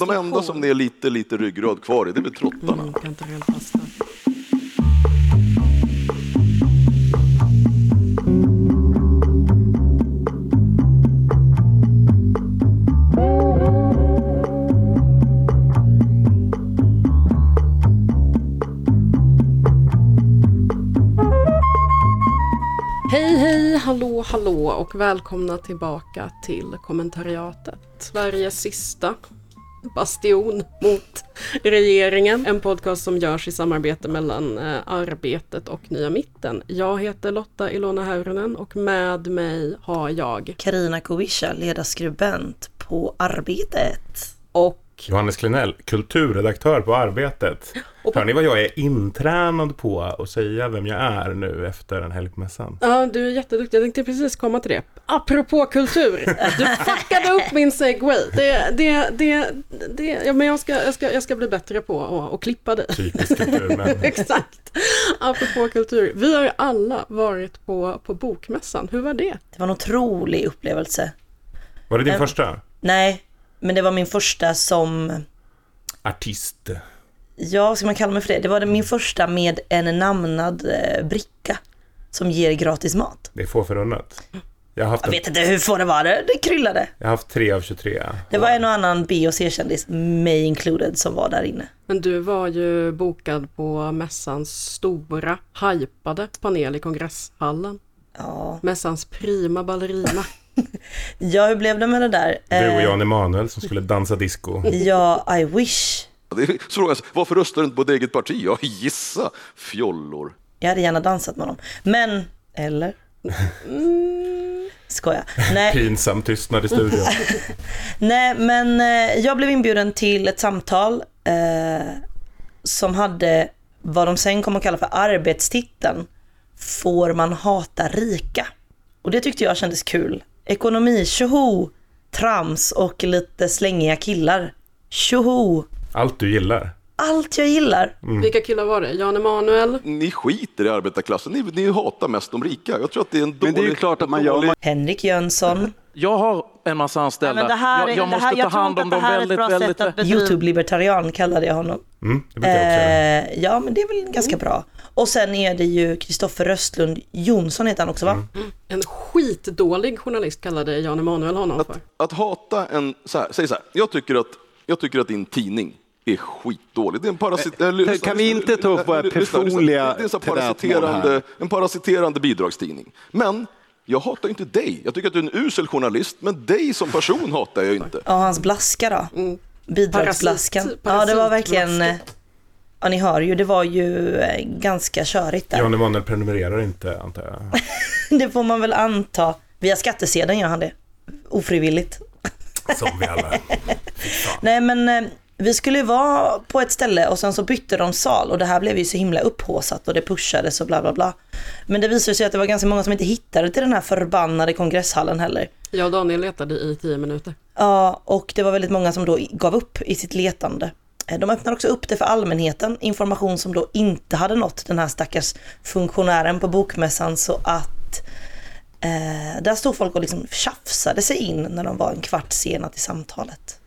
de enda som det är lite, lite ryggrad kvar i, det är väl trottarna. Mm. Hej, hej, hallå, hallå och välkomna tillbaka till kommentariatet. Sveriges sista bastion mot regeringen. En podcast som görs i samarbete mellan eh, Arbetet och Nya Mitten. Jag heter Lotta Ilona Häyrynen och med mig har jag Karina Kowisha, ledarskribent på Arbetet. och Johannes Klenell, kulturredaktör på Arbetet. Och på- Hör ni vad jag är intränad på att säga vem jag är nu efter en helg på mässan? Ja, du är jätteduktig. Jag tänkte precis komma till det. Apropå kultur. Du fuckade upp min segway. Det, det, det, det, ja, men jag ska, jag, ska, jag ska bli bättre på att att klippa dig. Typiskt kulturmän. Exakt. Apropå kultur. Vi har ju alla varit på, på bokmässan. Hur var det? Det var en otrolig upplevelse. Var det din Em- första? Nej, men det var min första som, Artist. ja vad ska man kalla mig för det? Det var min första med en namnad eh, bricka som ger gratis mat. Det är få förunnat. Jag har haft, Jag en, vet inte hur få det var, det, det kryllade. jag har haft tre av 23. Det var en och annan B och C-kändis, mig included, som var där inne. Men du var ju bokad på mässans stora, hypade panel i kongresshallen. Ja, Mässans prima ballerina. ja hur blev det med det där? Du och Eh, Jan Emanuel som skulle dansa disco. Ja, I wish. Det varför röstar du inte på ditt eget parti? Ja, gissa, fjollor. Jag hade gärna dansat med dem. Men, eller? Mm, skoja. Nej, Pinsam tystnad i studion. Nej, men eh, jag blev inbjuden till ett samtal eh, som hade vad de sen kommer att kalla för arbetstiteln Får man hata rika? Och det tyckte jag kändes kul. Ekonomi, tjoho, trams och lite slängiga killar. Tjoho! Allt du gillar. Allt jag gillar. Vilka killar var det? Jan Emanuel? Ni skiter i arbetarklassen, ni, ni hatar mest de rika. Jag tror att det är en dålig... Men det är ju klart att man gör. dålig- Henrik Jönsson, Jag har en massa anställda. Ja, här är- jag, jag måste här- jag ta hand om att dem väldigt, bra väldigt... att Youtube-libertarian kallade jag honom. Mm, jag. Eh, ja, men det är väl ganska bra. Och sen är det ju Kristoffer Röstlund Jonsson heter han också va? En skitdålig journalist kallade Jan Emanuel honom för. Att, att hata en, så här, säg så här, jag tycker, att, jag tycker att din tidning är skitdålig. Det är en parasit... Eh, lyssna, kan vi inte ta upp våra lyssna, lyssna, lyssna. personliga Det är en parasiterande, en parasiterande bidragstidning. Men jag hatar inte dig. Jag tycker att du är en usel journalist, men dig som person hatar jag inte. Ja, hans blaska då. Bidragsblaskan. Parasit- ja, det var verkligen... eh. Ja, ni hör ju, det var ju eh, ganska körigt där. Jan Emanuel prenumererar inte, antar jag. Det får man väl anta. Via skattesedeln gör han det. Ofrivilligt. Som vi alla. Nej, men eh, vi skulle vara på ett ställe och sen så bytte de sal och det här blev ju så himla upphåsat och det pushades och bla bla bla. Men det visade sig att det var ganska många som inte hittade till den här förbannade kongresshallen heller. Jag och Daniel letade i tio minuter. Ja, och det var väldigt många som då gav upp i sitt letande. Eh, De öppnade också upp det för allmänheten, information som då inte hade nått den här stackars funktionären på bokmässan så att eh, där stod folk och liksom tjafsade sig in när de var en kvart sena till samtalet.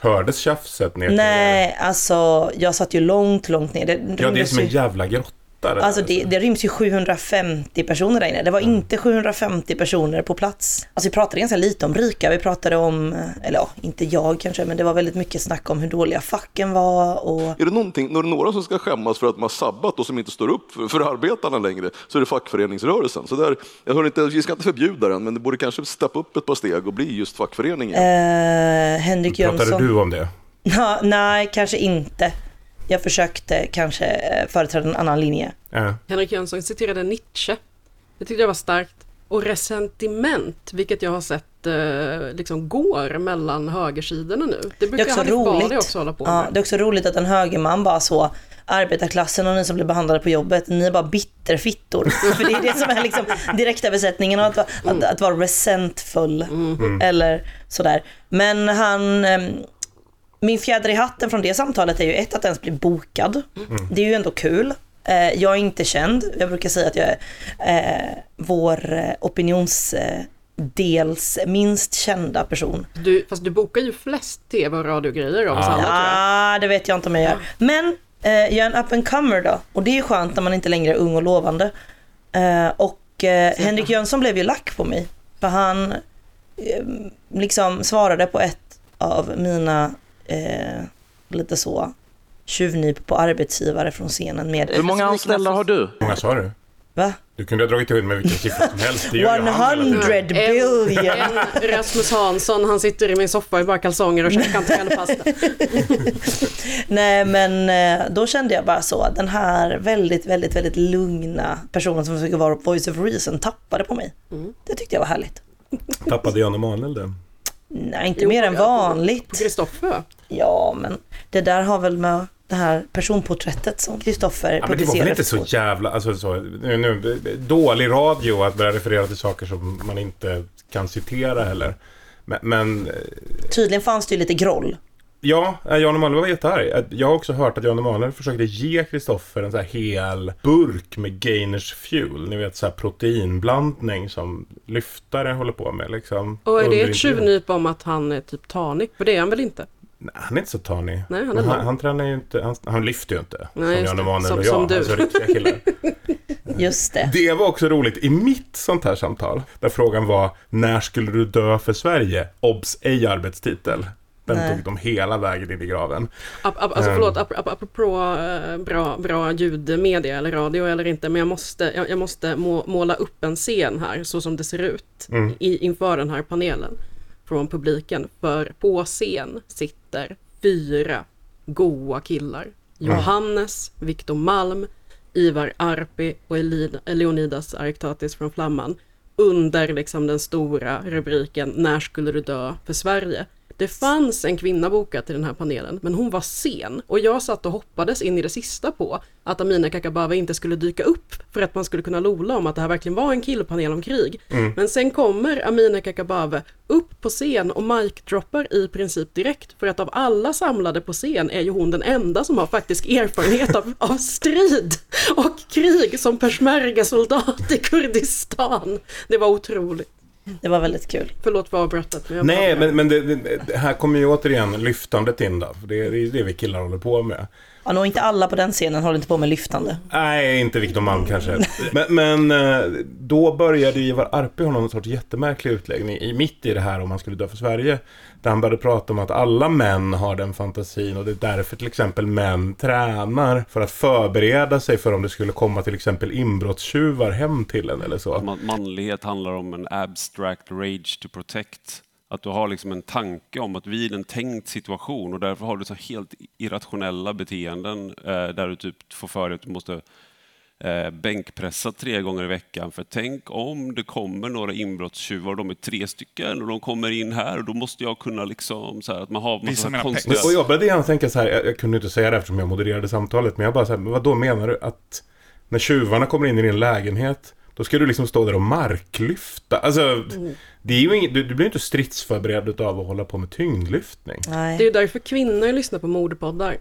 Hördes tjafset ner Nej, alltså jag satt ju långt, långt ner. Det, Ja, det är som en jävla grotta det där. Alltså det, det ryms ju 750 personer där inne. Det var Mm. inte 750 personer på plats. Alltså vi pratade ganska lite om rika. Vi pratade om, eh, eller ja, inte jag kanske, men det var väldigt mycket snack om hur dåliga facken var och Är det någonting, är det några som ska skämmas för att de har sabbat och som inte står upp för, för arbetarna längre så är det fackföreningsrörelsen. Så där, jag hör inte, vi ska inte förbjuda den, men det borde kanske steppa upp ett par steg och bli just fackföreningen. eh, Henrik Pratade Jönsson. du om det? Ja, nej, kanske inte. Jag försökte kanske eh, företräda en annan linje. Ja. Henrik Jönsson citerade Nietzsche. Det tyckte jag var starkt. Och resentiment, vilket jag har sett eh, liksom går mellan högersidorna nu. Det Det är brukar också roligt. också hålla på Ja, med. det är också roligt att en högerman bara så, arbetarklassen och ni som blir behandlade på jobbet, ni är bara bitterfittor. För det är det som är liksom direktöversättningen av att, vara- att, att vara resentful. Eller sådär. Men han, ehm, min fjäder i hatten från det samtalet är ju ett att ens bli bokad. Det är ju ändå kul. Eh, Jag är inte känd. Jag brukar säga att jag är eh, vår eh, opinions... Eh, dels minst kända person. Du, fast du bokar ju flest tv och radiogrejer av oss Ja. alla tror jag. Ja, det vet jag inte om jag gör. Men eh, jag är en up and comer då. Och det är ju skönt när man inte längre är ung och lovande. Eh, och eh, Henrik Jönsson blev ju lack på mig. För han eh, liksom svarade på ett av mina eh, lite så tjuvnyp på arbetsgivare från scenen med Hur många anställda har du? Hur många sa du? Va? Du kunde ha dragit ihop med vilken siffra som helst. Det gör ju han hela 100 tiden. billion! En Rasmus Hansson, han sitter i min soffa i bara kalsonger och käkar kantarellpasta. Nej men eh, då kände jag bara så, den här väldigt, väldigt, väldigt lugna personen som försöker vara voice of reason tappade på mig. Det tyckte jag var härligt. Tappade Jan Emanuel det? Nej, inte Jo, mer än vanligt. Kristoffer. Ja, men det där har väl med det här personporträttet som Kristoffer Ja, men det var väl publicerade. inte så jävla... Alltså, så, nu, nu, dålig radio att börja referera till saker som man inte kan citera heller. Men, men eh, Tydligen fanns det ju lite groll. ja, eh, Jan Emanuel var jättearg. Att Jag har också hört att Jan Emanuel försökte ge Kristoffer en så här hel burk med Gainers Fuel. Ni vet så här proteinblandning som lyftare håller på med liksom. Och är det ett tjuvnyp om att han är typ tanig? För det är han väl inte? Nej, han är inte så tanig. Nej, han är han, han tränar ju inte, han, han lyfter ju inte. Nej, som Jan. Emanuel och jag, som du. alltså riktiga killar. Just det. Det var också roligt i mitt sånt här samtal. Där frågan var när skulle du dö för Sverige? Obs! Ej arbetstitel. Den Nej. tog de hela vägen in i graven. Ap, ap, alltså Ehm. förlåt, ap, ap, apropå eh, bra, bra ljudmedia eller radio eller inte, men jag måste, jag, jag måste må, måla upp en scen här så som det ser ut Mm. i, inför den här panelen från publiken. För på scen sitter fyra goa killar. Johannes, Viktor Malm, Ivar Arpi och Leonidas Arctatis från Flamman under liksom den stora rubriken När skulle du dö för Sverige? Det fanns en kvinna bokad till den här panelen, men hon var sen och jag satt och hoppades in i det sista på att Amineh Kakabaveh inte skulle dyka upp för att man skulle kunna lola om att det här verkligen var en killpanel om krig. Men sen kommer Amineh Kakabaveh upp på scen och mic-droppar i princip direkt för att av alla samlade på scen är ju hon den enda som har faktisk erfarenhet av, av strid och krig som peshmerga-soldat i Kurdistan. Det var otroligt. Det var väldigt kul. Förlåt för avbrottet. Men jag Nej, men, men det, det, det här kommer ju återigen lyftandet in då. För det, är- det är det vi killar håller på med. Ja, nog inte alla på den scenen håller inte på med lyftande. Nej, inte Victor Malm kanske. Men, men eh, då började Ivar Arpi ha någon sorts jättemärklig utläggning i mitt i det här om han skulle dö för Sverige. Där han började prata om att alla män har den fantasin och det är därför till exempel män tränar för att förbereda sig för om det skulle komma till exempel inbrottstjuvar hem till en eller så. Man, manlighet handlar om en abstract rage to protect. Att du har liksom en tanke om att vid en tänkt situation och därför har du så helt irrationella beteenden eh, där du typ får för dig att du måste eh, bänkpressa tre gånger i veckan. För tänk om det kommer några inbrottstjuvar, de är tre stycken och de kommer in här och då måste jag kunna liksom så här att man har Visa massa mina konstiga... Och jag började gärna tänka så här, jag, jag kunde inte säga det eftersom jag modererade samtalet, men jag bara så här, men vad då menar du att när tjuvarna kommer in i din lägenhet, då ska du liksom stå där och marklyfta? Alltså, det är ju inget, du, du blir inte stridsförberedd av att hålla på med tyngdlyftning. Det är Nej. ju därför kvinnor lyssnar på mordpoddar.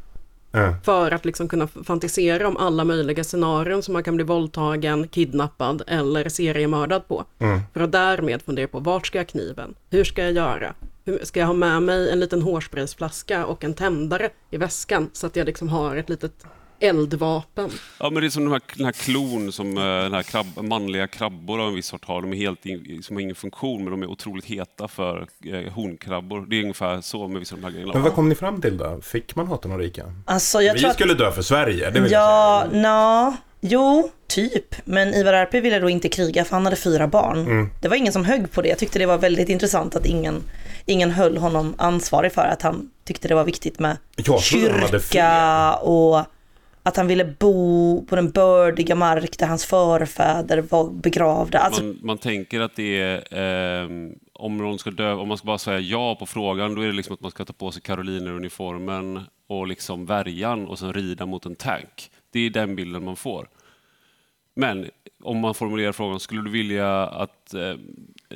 Ja. För att liksom kunna fantisera om alla möjliga scenarion som man kan bli våldtagen, kidnappad eller seriemördad på. Mm. För att därmed fundera på vart ska jag kniven? Hur ska jag göra? Hur, ska jag ha med mig en liten hårspraysflaska och en tändare i väskan så att jag liksom har ett litet eldvapen? Ja, men det är som den här, den här klon som eh, den här krabb, manliga krabbor av en viss sort har. De är helt in, som har ingen funktion, men de är otroligt heta för eh, honkrabbor. Det är ungefär så med vissa av de här grejerna. Men vad kom ni fram till då? Fick man hata några rika? Alltså jag Vi tror att... skulle dö för Sverige, det vill Ja, jag säga. nå, jo, typ. Men Ivar Arpi ville då inte kriga för han hade fyra barn. Mm. Det var ingen som högg på det. Jag tyckte det var väldigt intressant att ingen, ingen höll honom ansvarig för att han tyckte det var viktigt med Jag trodde han hade kyrka och att han ville bo på den bördiga mark där hans förfäder var begravda. Alltså, Man, man tänker att det är, eh, om någon ska dö, om man ska bara säga ja på frågan, då är det liksom att man ska ta på sig karolineruniformen och liksom värjan och sen rida mot en tank. Det är den bilden man får. Men om man formulerar frågan, skulle du vilja att eh,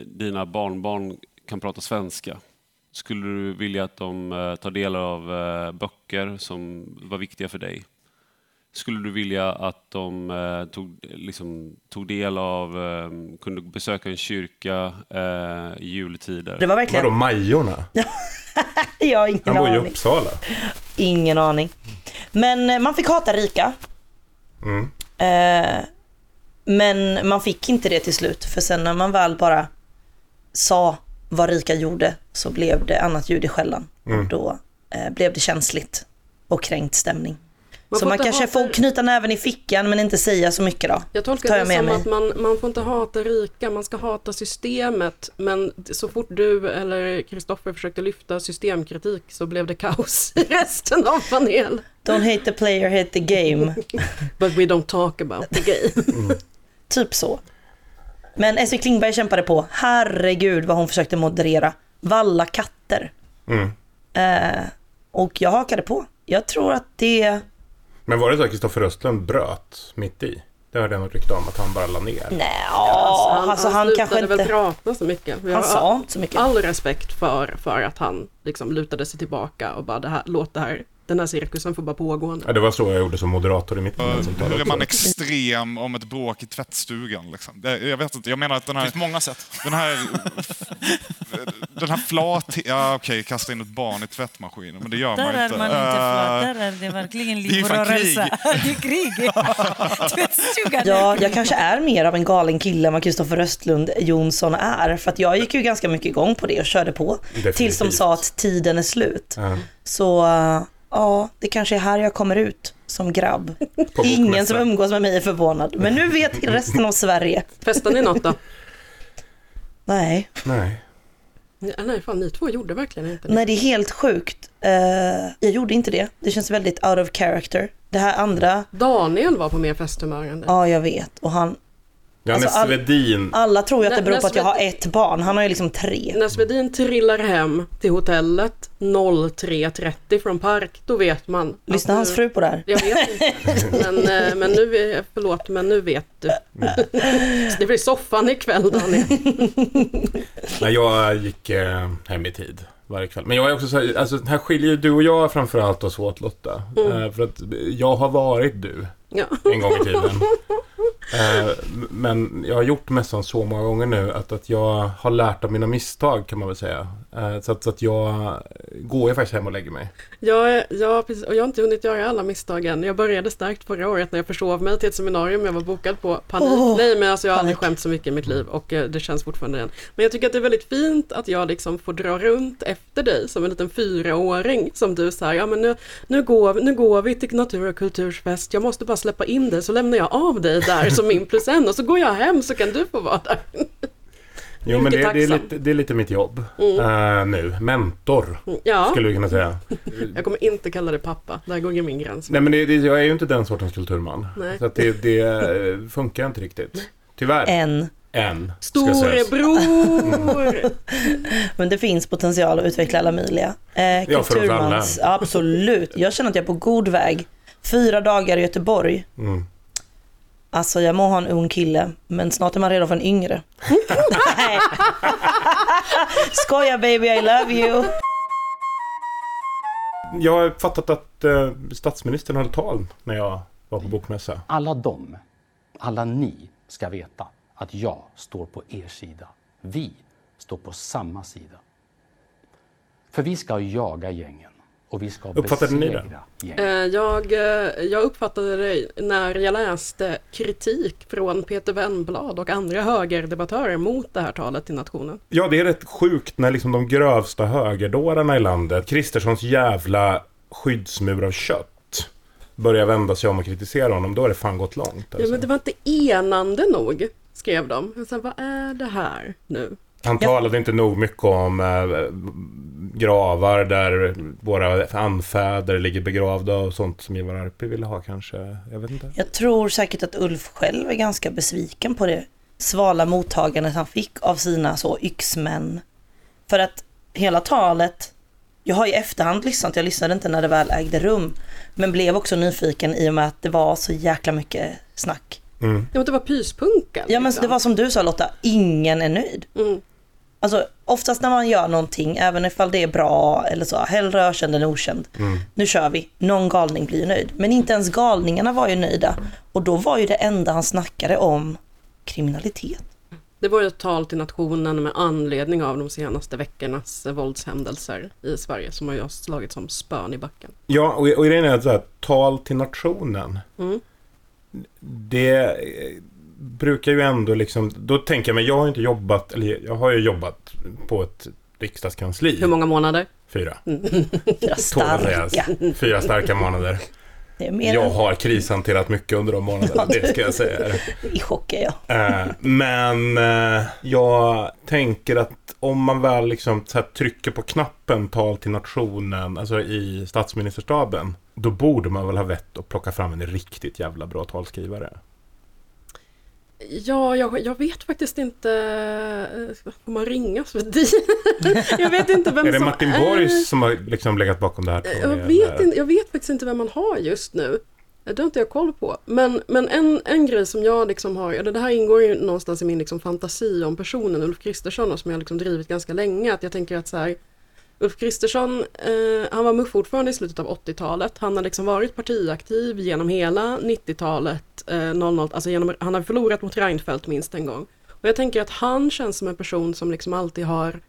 dina barnbarn kan prata svenska? Skulle du vilja att de eh, tar del av eh, böcker som var viktiga för dig? Skulle du vilja att de eh, tog, liksom, tog del av, eh, kunde besöka en kyrka eh, i jultider? Det var verkligen, Vadå, Majorna? jag har ingen Han bor ju i aning. Uppsala. Ingen aning. Men eh, man fick hata rika. Mm. Eh, men man fick inte det till slut. För sen när man väl bara sa vad rika gjorde så blev det annat ljud i skällan. Mm. Och då eh, blev det känsligt och kränkt stämning. Man så får man kanske hata- får knyta näven i fickan men inte säga så mycket då. Jag tolkar Tar det jag med som mig. att man, man får inte hata rika, man ska hata systemet. Men så fort du eller Kristoffer försökte lyfta systemkritik så blev det kaos i resten av panelen. Don't hate the player, hate the game. But we don't talk about the game. Typ så. Men Essie Klingberg kämpade på. Herregud vad hon försökte moderera. Valla katter. Mm. Eh, och jag hakade på. Jag tror att det... Men var det så att Kristoffer Östlund bröt mitt i? Det hörde jag något rykte om att han bara la ner. Nej, alltså, han, slutade kanske väl inte... prata så mycket. Vi Han har sa inte så mycket. all respekt för, för att han liksom lutade sig tillbaka och bara det här, låt det här, den här cirkusen får bara pågå nu. Ja, det var så jag gjorde som moderator i mitt samtal Hur är man extrem om ett bråk i tvättstugan? Liksom? Det, jag vet inte, jag menar att den här... Det finns många sätt. Den här... den här flat... Ja, okej, kasta in ett barn i tvättmaskinen, men det gör Där man är inte. man inte Eh, flat, där är det verkligen det är liv och rörelse. Det är krig. Tvättstugan. Ja, jag kanske är mer av en galen kille än vad Kristoffer Östlund Jonsson är. För att jag gick ju ganska mycket igång på det och körde på. Definitivt. Tills de sa att tiden är slut. Ja. Så eh, ja, det kanske är här jag kommer ut som grabb. Ingen som umgås med mig är förvånad. Men nu vet resten av Sverige. Festade ni något då? Nej, Nej. Ja, nej, fan ni två gjorde verkligen inte det. nej det är helt sjukt. Eh, jag gjorde inte det. Det känns väldigt out of character. Det här andra, Daniel var på mer festhumör än det. ja jag vet. Och han, Janne Alltså, all- Svedin. alla tror ju att det beror på att jag har ett barn. Han har ju liksom tre. När Svedin trillar hem till hotellet 03.30 från park, då vet man. Lyssnar hans nu- fru på det här? Jag vet inte. Men, eh, men nu, är- förlåt, men nu vet du. Det blir soffan ikväll Daniel. Nej, jag gick eh, hem i tid varje kväll. Men jag är också så här, alltså här skiljer du och jag framförallt oss åt Lotta. Eh, för att jag har varit du Ja. en gång i tiden. Eh, men jag har gjort mässan så många gånger nu att, att jag har lärt av mina misstag kan man väl säga. Eh, så, att, så att jag går ju faktiskt hem och lägger mig. Jag, är- ja, precis. Och jag har inte hunnit göra alla misstag än. Jag började starkt förra året när jag försov mig till ett seminarium jag var bokad på. Panik. Åh, Nej, men alltså jag har aldrig skämt så mycket i mitt liv och eh, det känns fortfarande än. Men jag tycker att det är väldigt fint att jag liksom får dra runt efter dig som en liten fyraåring som du säger, ja men nu, nu, går, vi- nu går vi till Natur och kultursfest, jag måste bara släppa in dig så lämnar jag av dig där som min plus en och så går jag hem så kan du få vara där. Jo men det, det, är tacksam. lite, det är lite mitt jobb eh, nu. Mentor Ja, skulle vi kunna säga. jag kommer inte kalla dig pappa, där går ju min gräns. Nej men det, det, jag är ju inte den sortens kulturman. Nej. Så att det, det eh, funkar inte riktigt. Tyvärr. En. Än. sägas. Storebror! Men det finns potential att utveckla alla möjliga. Eh, Ja, kulturmans, absolut. Jag känner att jag är på god väg. Fyra dagar i Göteborg. Mm. Alltså jag må ha en ung kille, men snart är man redo för en yngre. Nej. Skoja baby, I love you. Jag har fattat att eh, statsministern hade tal när jag var på bokmässa. Alla de, alla ni ska veta att jag står på er sida. Vi står på samma sida. För vi ska jaga gängen och vi ska Uppfattade ni det? Eh. Jag, eh, jag uppfattade det när jag läste kritik från Peter Wennblad och andra högerdebattörer mot det här talet till nationen. Ja, det är rätt sjukt när liksom de grövsta högerdårarna i landet, Kristerssons jävla skyddsmur av kött, börjar vända sig om och kritisera honom. Då är det fan gått långt. Ja, Alltså. men det var inte enande nog, skrev de. Jag sa, vad är det här nu? Han talade inte nog mycket om eh, gravar där våra anfäder ligger begravda och sånt som Ivar Arpi ville ha kanske. Jag vet inte. Jag tror säkert att Ulf själv är ganska besviken på det svala mottagandet han fick av sina så yxmän. För att hela talet, jag har i efterhand lyssnat, jag lyssnade inte när det väl ägde rum, men blev också nyfiken i och med att det var så jäkla mycket snack. Mm. Ja, det var pyspunka. Ja men liksom. det var som du sa Lotta, ingen är nöjd. Mm. Alltså oftast när man gör någonting, även ifall det är bra eller så, hellre ökänd än okänd. Nu kör vi, någon galning blir ju nöjd. Men inte ens galningarna var ju nöjda. Och då var ju det enda han snackade om kriminalitet. Det var ju ett tal till nationen med anledning av de senaste veckornas våldshändelser i Sverige som har ju slagit som spön i backen. Ja, och, och grejen är att tal till nationen. Mm. Det brukar ju ändå liksom, då tänker jag, men jag har inte jobbat, eller jag har ju jobbat på ett riksdagskansli. Hur många månader? Fyra. Fyra sägas. starka. Fyra starka månader. Jag har krishanterat mycket under de månaderna, det ska jag säga. i chock är jag. Eh, men eh, jag tänker att om man väl liksom trycker på knappen tal till nationen, alltså i statsministerstaben, då borde man väl ha vett att plocka fram en riktigt jävla bra talskrivare. Ja, jag, jag vet faktiskt inte. eh, Får man ringa jag vet inte vem är det som Martin är- Borg som har liksom legat bakom det här? tror Jag vet, inte, jag vet faktiskt inte vem man har just nu. Det har inte jag koll på. Men, men en, en grej som jag liksom har, eller det här ingår ju någonstans i min liksom fantasi om personen Ulf Kristersson och som jag liksom drivit ganska länge. Att jag tänker att så här, Ulf Kristersson, eh, han var MUF-ordförande i slutet av 80-talet. Han har liksom varit partiaktiv genom hela 90-talet, eh, 00, alltså genom, han har förlorat mot Reinfeldt minst en gång. Och jag tänker att han känns som en person som liksom alltid har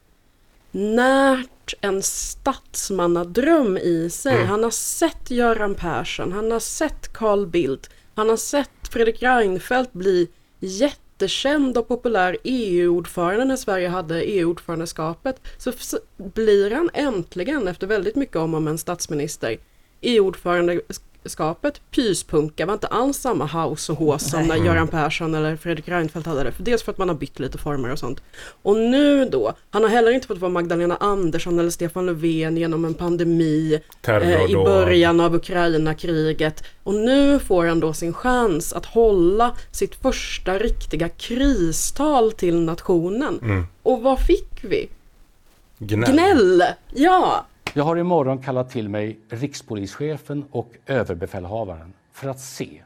närt en statsmannadröm i sig. Han har sett Göran Persson, han har sett Carl Bildt, han har sett Fredrik Reinfeldt bli jättekänd och populär EU-ordförande när Sverige hade EU-ordförandeskapet. Så blir han äntligen, efter väldigt mycket om och men statsminister, e EU-ordförandeskapet pyspunka var inte alls samma house och hås som när Göran Persson eller Fredrik Reinfeldt hade det. För dels för att man har bytt lite former och sånt. Och nu då, han har heller inte fått vara Magdalena Andersson eller Stefan Löfven genom en pandemi eh, i början av Ukraina-kriget. Och nu får han då sin chans att hålla sitt första riktiga kristal till nationen. Mm. Och vad fick vi? Gnäll. Gnäll! Ja! Jag har imorgon kallat till mig rikspolischefen och överbefälhavaren för att se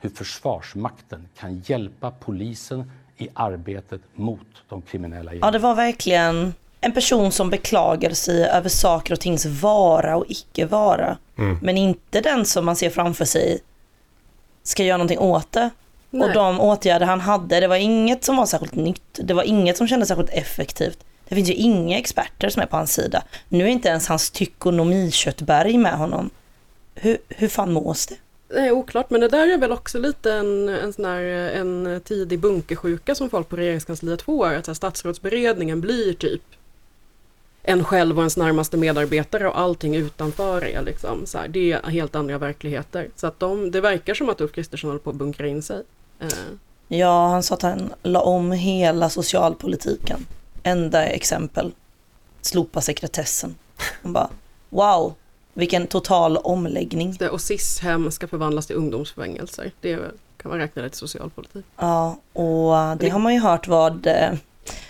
hur Försvarsmakten kan hjälpa polisen i arbetet mot de kriminella Ja, gängen. det var verkligen en person som beklagade sig över saker och tings vara och icke vara. Men inte den som man ser framför sig ska göra någonting åt det. Nej. Och de åtgärder han hade, det var inget som var särskilt nytt. Det var inget som kändes särskilt effektivt. Det finns ju inga experter som är på hans sida. Nu är inte ens hans tykonomiköttberg med honom. Hur, hur fan mås det? Är oklart, men det där är väl också lite en, en sån här, en tidig bunkersjuka som folk på regeringskansliet får. Att så här, statsrådsberedningen blir typ en själv och ens närmaste medarbetare och allting utanför är liksom så här, det är helt andra verkligheter. Så att de, det verkar som att Ulf Kristersson håller på att bunkra in sig. Eh, Ja, han sa att han la om hela socialpolitiken. Enda exempel. Slopa sekretessen. Han bara, wow, vilken total omläggning. det, och SIS-hem ska förvandlas till ungdomsfängelser. Det kan man räkna det till socialpolitik. Ja, och det har man ju hört vad, eh,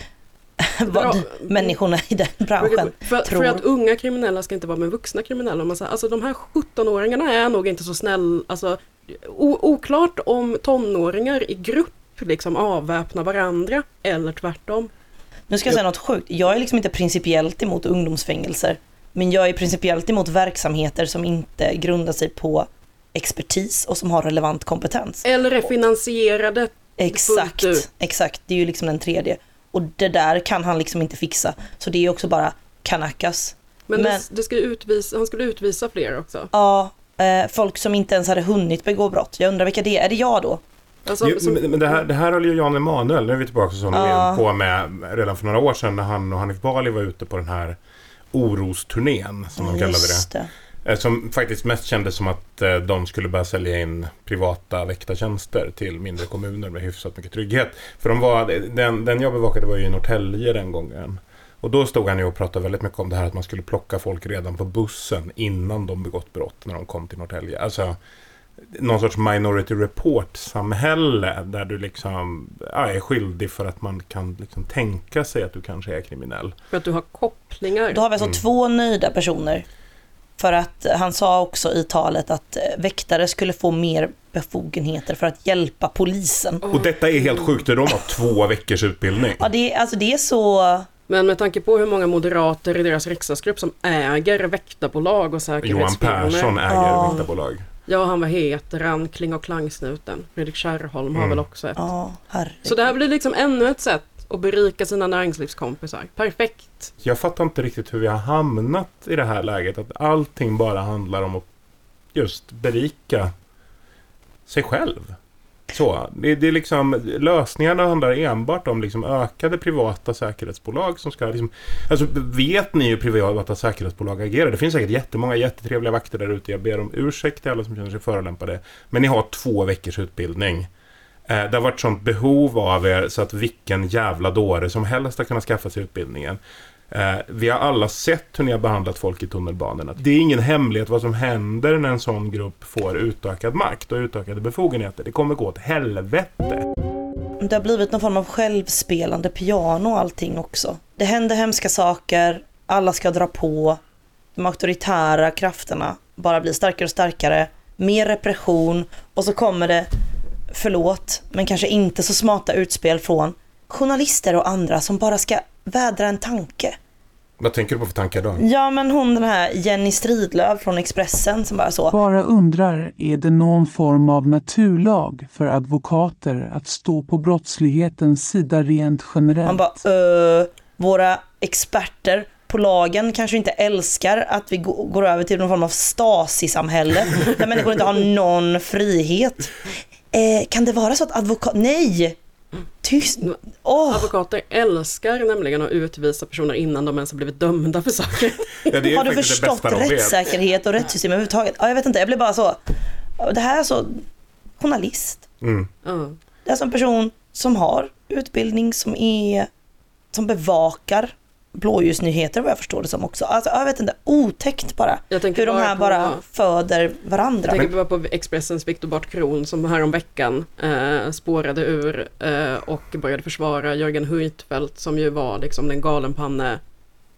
vad Bra. människorna i den branschen För, tror. för att unga kriminella ska inte vara med vuxna kriminella. Man säger, alltså de här 17-åringarna är nog inte så snäll, alltså oklart om tonåringar i grupp liksom avväpnar varandra eller tvärtom. Nu ska jag säga något sjukt. Jag är liksom inte principiellt emot ungdomsfängelser. Men jag är principiellt emot verksamheter som inte grundar sig på expertis och som har relevant kompetens. Eller är finansierade Exakt, exakt. Det är ju liksom den tredje. Och det där kan han liksom inte fixa. Så det är också bara kanakas. Men, Men- Det, det ska utvisa, han skulle utvisa fler också. Ja, eh, folk som inte ens hade hunnit begå brott. Jag undrar vilka det är. Är det jag då? Alltså, Jo, som, men det, här, det här höll ju Jan Emanuel, nu är vi tillbaka som Ja. på med redan för några år sedan när han och Hanif Bali var ute på den här orosturnén, som de kallade det. Det. Eh, Som faktiskt mest kändes som att eh, de skulle börja sälja in privata väktartjänster till mindre kommuner med hyfsat mycket trygghet. För de var, den, den jag bevakade var ju i Norrtälje den gången. Och då stod han ju och pratade väldigt mycket om det här att man skulle plocka folk redan på bussen innan de begått brott när de kom till Norrtälje. Alltså någon sorts minority report-samhälle där du liksom ja, är skyldig för att man kan liksom tänka sig att du kanske är kriminell. för att du har kopplingar. Då har vi alltså två nöjda personer. För att eh, han sa också i talet att eh, väktare skulle få mer befogenheter för att hjälpa polisen. Och detta är helt sjukt, de har två veckors utbildning. Ja, det, är- alltså det är så Men med tanke på hur många moderater i deras riksdagsgrupp som äger väktarbolag och Johan säkerhetsfirmor. Persson äger Ja. väktarbolag. Ja, han vad heter han? Kling och Klangsnuten. Fredrik Kärrholm har Mm. väl också ett. Ja, herregud. Så det här blir liksom ännu ett sätt att berika sina näringslivskompisar. Perfekt. Jag fattar inte riktigt hur vi har hamnat i det här läget. Att allting bara handlar om att just berika sig själv. Så, det, det är liksom, lösningarna handlar enbart om liksom ökade privata säkerhetsbolag som ska liksom, Alltså vet ni hur privata säkerhetsbolag agerar? Det finns säkert jättemånga jättetrevliga vakter där ute. Jag ber om ursäkt till alla som känner sig förolämpade. Men ni har två veckors utbildning. Eh, det har varit sånt behov av er så att vilken jävla dåre som helst har kunnat skaffa sig utbildningen. Eh, vi har alla sett hur ni har behandlat folk i tunnelbanorna. Det är ingen hemlighet vad som händer när en sån grupp får utökad makt och utökade befogenheter. Det kommer gå åt helvete. Det har blivit någon form av självspelande piano och allting också. Det händer hemska saker, alla ska dra på. De auktoritära krafterna bara blir starkare och starkare. Mer repression och så kommer det, förlåt, men kanske inte så smarta utspel från journalister och andra som bara ska vädra en tanke. Vad tänker du på för tankar då? Ja men hon den här Jenny Stridlöv från Expressen som bara så. Bara undrar, är det någon form av naturlag för advokater att stå på brottslighetens sida rent generellt? Man bara, uh, våra experter på lagen kanske inte älskar att vi gå- går över till någon form av Stasi-samhälle där människor inte har någon frihet. Eh, kan det vara så att advokat... Nej! Tyst! Åh! Advokater älskar nämligen att utvisa personer innan de ens har blivit dömda för saker. Ja, det är Har du förstått rättssäkerhet och rättssystem överhuvudtaget? Ja, jag vet inte, jag blir bara så... Det här är så... Journalist. Mm. Det är som en person som har utbildning som är... Som bevakar blåljusnyheter vad jag förstår det som också. Alltså, jag vet inte, otäckt bara. Hur de bara här på- bara föder varandra. Jag tänker bara på Expressens Viktor Bart Kron som häromveckan eh, spårade ur eh, och började försvara Jörgen Huitfeldt som ju var liksom den galenpanne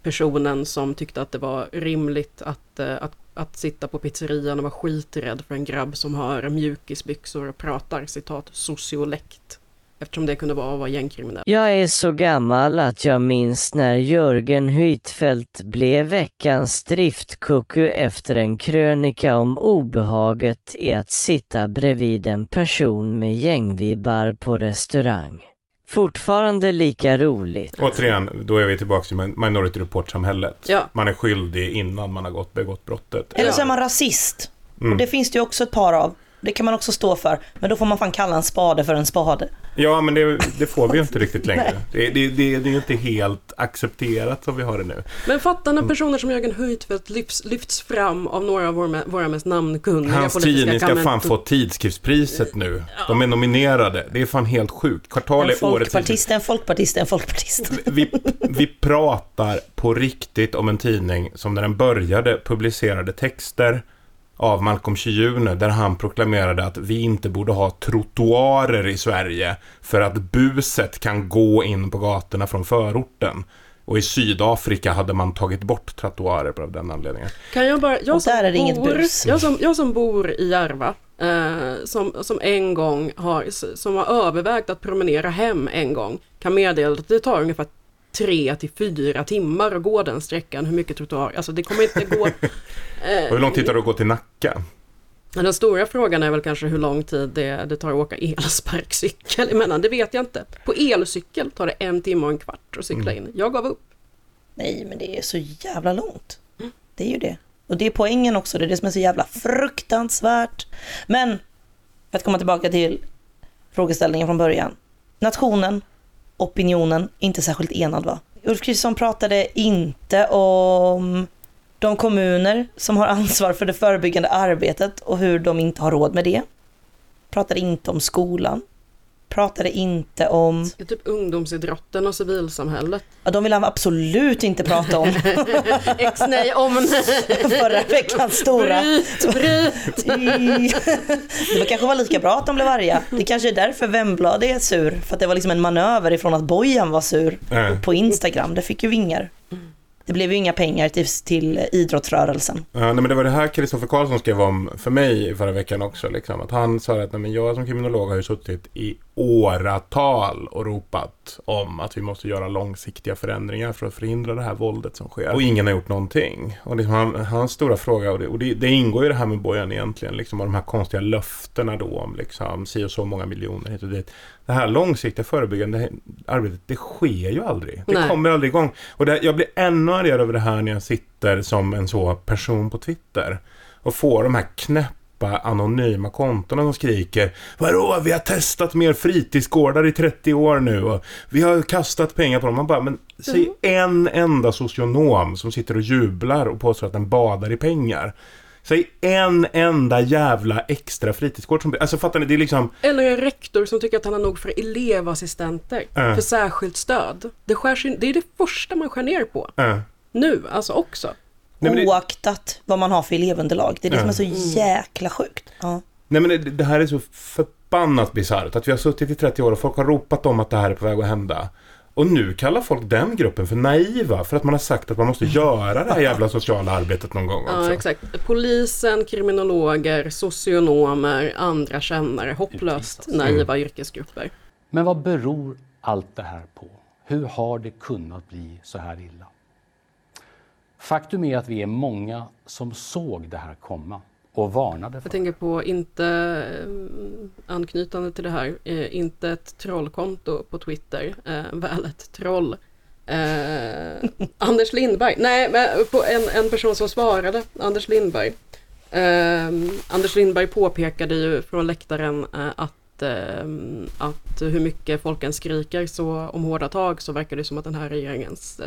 personen som tyckte att det var rimligt att, eh, att, att sitta på pizzerian och vara skiträdd för en grabb som har mjukisbyxor och pratar citat sociolekt. Eftersom det kunde vara att vara gängkriminell. Jag är så gammal att jag minns när Jörgen Huitfeldt blev veckans driftkucku efter en krönika om obehaget i att sitta bredvid en person med gängvibbar på restaurang. Fortfarande lika roligt. Återigen, då är vi tillbaka i min- Minority Report-samhället. Ja. Man är skyldig innan man har gått, begått brottet. Eller så är man rasist. Mm. Och det finns det ju också ett par av. Det kan man också stå för. Men då får man fan kalla en spade för en spade. Ja, men det, det får vi ju inte riktigt längre. Det, det, det, det är ju inte helt accepterat som vi har det nu. Men fatta när personer som Jörgen Huitfeldt lyfts, lyfts fram av några av våra, våra mest namnkunniga Hans politiska tidning ska fan få tidskriftspriset nu. De är nominerade. Det är fan helt sjukt. Kvartal är årets folkpartist, en folkpartist, en folkpartist. vi, vi pratar på riktigt om en tidning som när den började publicerade texter av Malcolm Chiune där han proklamerade att vi inte borde ha trottoarer i Sverige för att buset kan gå in på gatorna från förorten. Och i Sydafrika hade man tagit bort trottoarer av den anledningen. Kan jag bara, jag Och som bor, bus. Jag som, jag som bor i Järva, eh, som, som en gång har, som har övervägt att promenera hem en gång, kan meddela att det tar ungefär tre till fyra timmar att gå den sträckan, hur mycket trottoar, alltså det kommer inte gå. Eh, hur lång tid tar det att gå till Nacka? Den stora frågan är väl kanske hur lång tid det, det tar att åka elsparkcykel emellan, det vet jag inte. På elcykel tar det en timme och en kvart att cykla in. Jag gav upp. Nej, men det är så jävla långt. Det är ju det. Och det är poängen också, det är det som är så jävla fruktansvärt. Men, för att komma tillbaka till frågeställningen från början. Nationen, opinionen, inte särskilt enad va? Ulf Kristersson pratade inte om de kommuner som har ansvar för det förebyggande arbetet och hur de inte har råd med det. Pratade inte om skolan. Pratade inte om... Typ ungdomsidrotten och civilsamhället. Ja, de vill han absolut inte prata om. Ex nej om... Förra veckans stora. Bryt, bryt. Det var kanske var lika bra att de blev arga. Det kanske är därför Wemblad är sur. För att det var liksom en manöver ifrån att Bojan var sur Eh, på Instagram. Det fick ju vingar. Det blev ju inga pengar till, till idrottsrörelsen. Ja, nej, men det var det här Kristoffer Karlsson skrev om för mig i förra veckan också. Liksom, att han sa att nej, men jag som kriminolog har ju suttit i åratal och ropat om att vi måste göra långsiktiga förändringar för att förhindra det här våldet som sker. Och ingen har gjort någonting. Och liksom han, hans stora fråga, och, det, och det, det ingår ju det här med Bojan egentligen, liksom, och de här konstiga löftena då om liksom, si och så många miljoner hit och dit. Det här långsiktiga förebyggande arbetet, det sker ju aldrig. Det Nej. kommer aldrig igång. Och det, jag blir ännu argare över det här när jag sitter som en så person på Twitter och får de här knäppa anonyma kontona som skriker Vadå, vi har testat mer fritidsgårdar i 30 år nu och vi har kastat pengar på dem. Man bara, men säg en enda socionom som sitter och jublar och påstår att den badar i pengar. Säg en enda jävla extra fritidsgård som... Alltså fattar ni? Det är liksom... Eller en rektor som tycker att han har nog för elevassistenter. Äh. För särskilt stöd. Det, skärs in, det är det första man skär ner på. Äh. Nu, alltså också. Nej, det- Oaktat vad man har för elevunderlag. Det är det som är så Mm. jäkla sjukt. Ja. Nej men det, det här är så förbannat bisarrt. Att vi har suttit i 30 år och folk har ropat om att det här är på väg att hända. Och nu kallar folk den gruppen för naiva för att man har sagt att man måste göra det här jävla sociala arbetet någon gång också. Ja, exakt. Polisen, kriminologer, socionomer, andra kännare. Hopplöst naiva yrkesgrupper. Men vad beror allt det här på? Hur har det kunnat bli så här illa? Faktum är att vi är många som såg det här komma och varnade för Jag tänker på, inte eh, anknytande till det här, eh, inte ett trollkonto på Twitter, eh, väl ett troll. Eh, Anders Lindberg, nej men på en, en person som svarade, Anders Lindberg. Eh, Anders Lindberg påpekade ju från läktaren eh, att, eh, att hur mycket folken skriker så om hårda tag så verkar det som att den här regeringens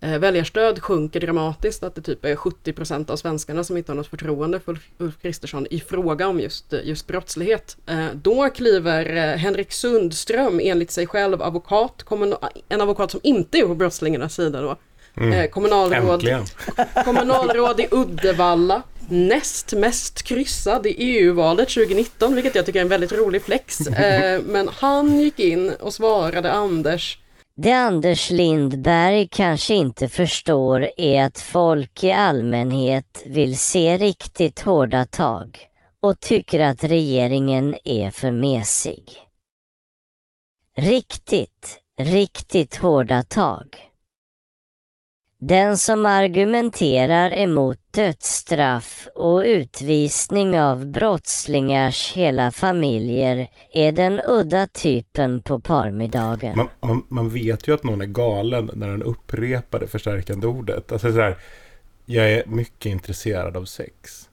eh, väljarstöd sjunker dramatiskt, att det typ är 70% av svenskarna som inte har något förtroende för Ulf- Kristersson i fråga om just, eh, just brottslighet. Eh, då kliver Henrik Sundström, enligt sig själv advokat, kommuna- en advokat som inte är på brottslingarnas sida då, eh, kommunalråd, kommunalråd i Uddevalla, näst mest kryssad i EU-valet 2019, vilket jag tycker är en väldigt rolig flex. Men han gick in och svarade Anders det Anders Lindberg kanske inte förstår är att folk i allmänhet vill se riktigt hårda tag och tycker att regeringen är för mesig. Riktigt, riktigt hårda tag. Den som argumenterar emot dödsstraff och utvisning av brottslingars hela familjer är den udda typen på parmiddagen. Man, man, man vet ju att någon är galen när den upprepar det förstärkande ordet. Alltså sådär, jag är mycket intresserad av sex.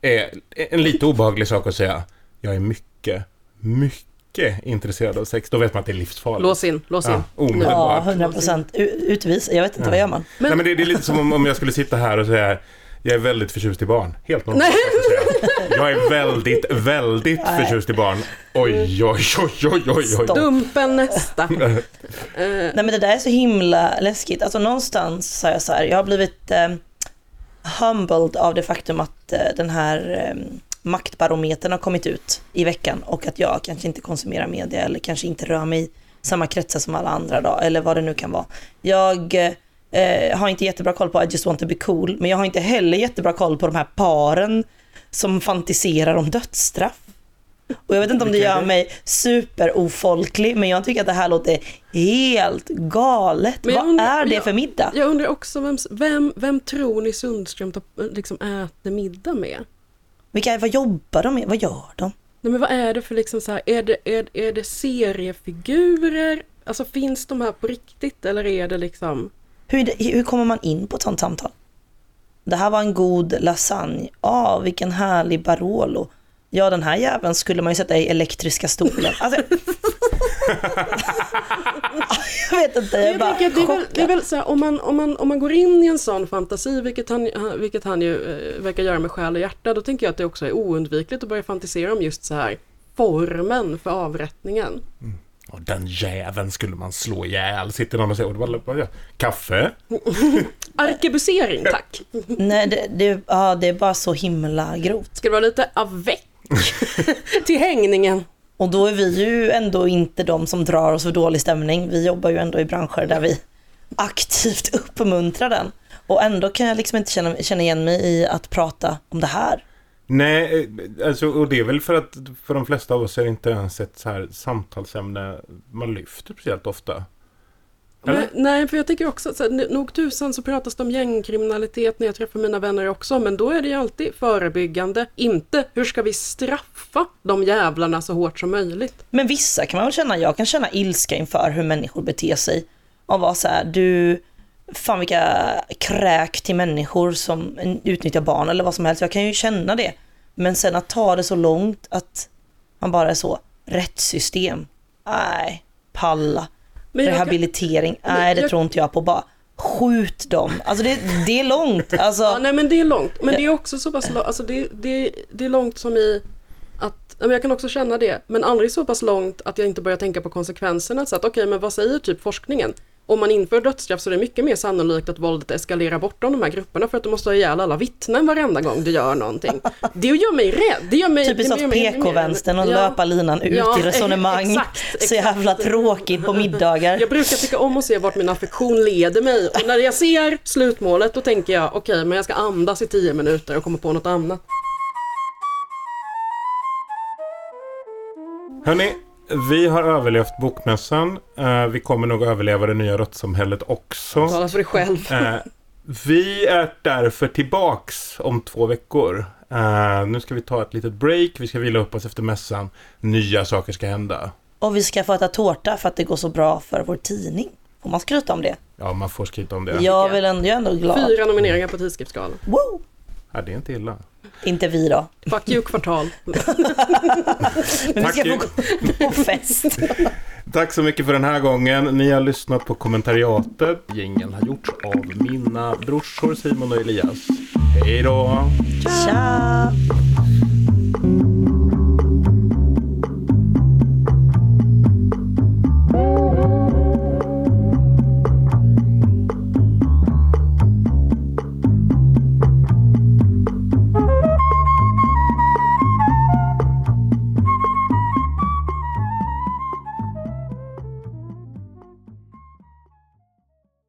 Är en lite obehaglig sak att säga. Jag är mycket, mycket intresserad av sex. Då vet man att det är livsfarligt. lås in, lås in. Ja, omedelbart. Ja, 100 procent. Utvis. Jag vet inte, vad gör man? Nej, men det, det är lite som om, om jag skulle sitta här och säga jag är väldigt förtjust i barn. Helt normalt. säga. Jag är väldigt, väldigt Nej. förtjust i barn. Oj, oj, oj, oj, oj, oj. Dumpen nästa. Eh, Nej men det där är så himla läskigt. Alltså någonstans sa jag så här, jag har blivit eh, humbled av det faktum att eh, den här eh, maktbarometern har kommit ut i veckan och att jag kanske inte konsumerar media eller kanske inte rör mig i samma kretsar som alla andra då, eller vad det nu kan vara. Jag eh, har inte jättebra koll på I just want to be cool, men jag har inte heller jättebra koll på de här paren som fantiserar om dödsstraff. Och jag vet inte om det gör mig superofolklig, men jag tycker att det här låter helt galet. Vad undrar- är det jag- för middag? Jag undrar också vem, vem, vem tror ni Sundström liksom äter middag med? Vilka, vad jobbar de med? Vad gör de? Nej, men vad är det för liksom så här, är det, är, är det seriefigurer? Alltså finns de här på riktigt eller är det liksom? Hur, hur kommer man in på ett sånt samtal? Det här var en god lasagne. Ja, vilken härlig Barolo. Ja, den här jäveln skulle man ju sätta i elektriska stolen. Alltså, jag vet inte, jag är bara det är väl, det är väl så här, om, man, om, man, om man går in i en sån fantasi, vilket han, vilket han ju eh, verkar göra med själ och hjärta, då tänker jag att det också är oundvikligt att börja fantisera om just så här formen för avrättningen. Och den jäveln skulle man slå ihjäl. Sitter någon och säger, och det var, vad- kaffe? Arkebusering, tack! Nej, det, det, ja, det är bara så himla grovt. Ska det vara lite avec till hängningen? Och då är vi ju ändå inte de som drar oss för dålig stämning. Vi jobbar ju ändå i branscher där vi aktivt uppmuntrar den. Och ändå kan jag liksom inte känna, känna igen mig i att prata om det här. Nej, eh, alltså, och det är väl för att för de flesta av oss är det inte ens ett så här samtalsämne man lyfter speciellt ofta. Nej, nej, för jag tänker också att så här, nog tusan så pratas det om gängkriminalitet när jag träffar mina vänner också, men då är det ju alltid förebyggande, inte hur ska vi straffa de jävlarna så hårt som möjligt. Men vissa kan man väl känna, jag kan känna ilska inför hur människor beter sig. Och vara så här, du, fan vilka kräk till människor som utnyttjar barn eller vad som helst. Jag kan ju känna det. Men sen att ta det så långt att man bara är så, rättssystem, nej, palla. Men jag kan- Rehabilitering, nej det jag- tror inte jag på. Bara skjut dem. Alltså det, det är långt. Alltså, Ja, nej men det är långt, men det är också så pass långt, alltså det, det, det är långt som i att, men jag kan också känna det, men aldrig så pass långt att jag inte börjar tänka på konsekvenserna. Så att okej, men vad säger typ forskningen? Om man inför dödsstraff så är det mycket mer sannolikt att våldet eskalerar bortom de här grupperna för att du måste ha ihjäl alla vittnen varenda gång du gör någonting. Det gör mig rädd. Det gör mig, Typiskt det av gör mig ännu mer- PK-vänstern och Ja. löpa linan ut Ja, i resonemang. exakt, Så exakt. jävla tråkigt på middagar. Jag brukar tycka om att se vart min affektion leder mig och när jag ser slutmålet då tänker jag okej, men jag ska andas i tio minuter och komma på något annat. Hörni, vi har överlevt bokmässan. Eh, vi kommer nog överleva det nya råttsamhället också. Tala för dig själv. Eh, vi är därför tillbaks om två veckor. Eh, nu ska vi ta ett litet break. Vi ska vila upp oss efter mässan. Nya saker ska hända. Och vi ska få äta tårta för att det går så bra för vår tidning. Får man skryta om det? Ja, man får skryta om det. Jag, vill ändå, jag är ändå glad. Fyra nomineringar på tidskriftsgalan. Woo! Ja, det är inte illa. Inte vi då. Fuck you kvartal. Men vi Tack ska få gå på fest. Tack så mycket för den här gången. Ni har lyssnat på kommentariatet. Gängen har gjorts av mina brorsor Simon och Elias. Hej då! Tja!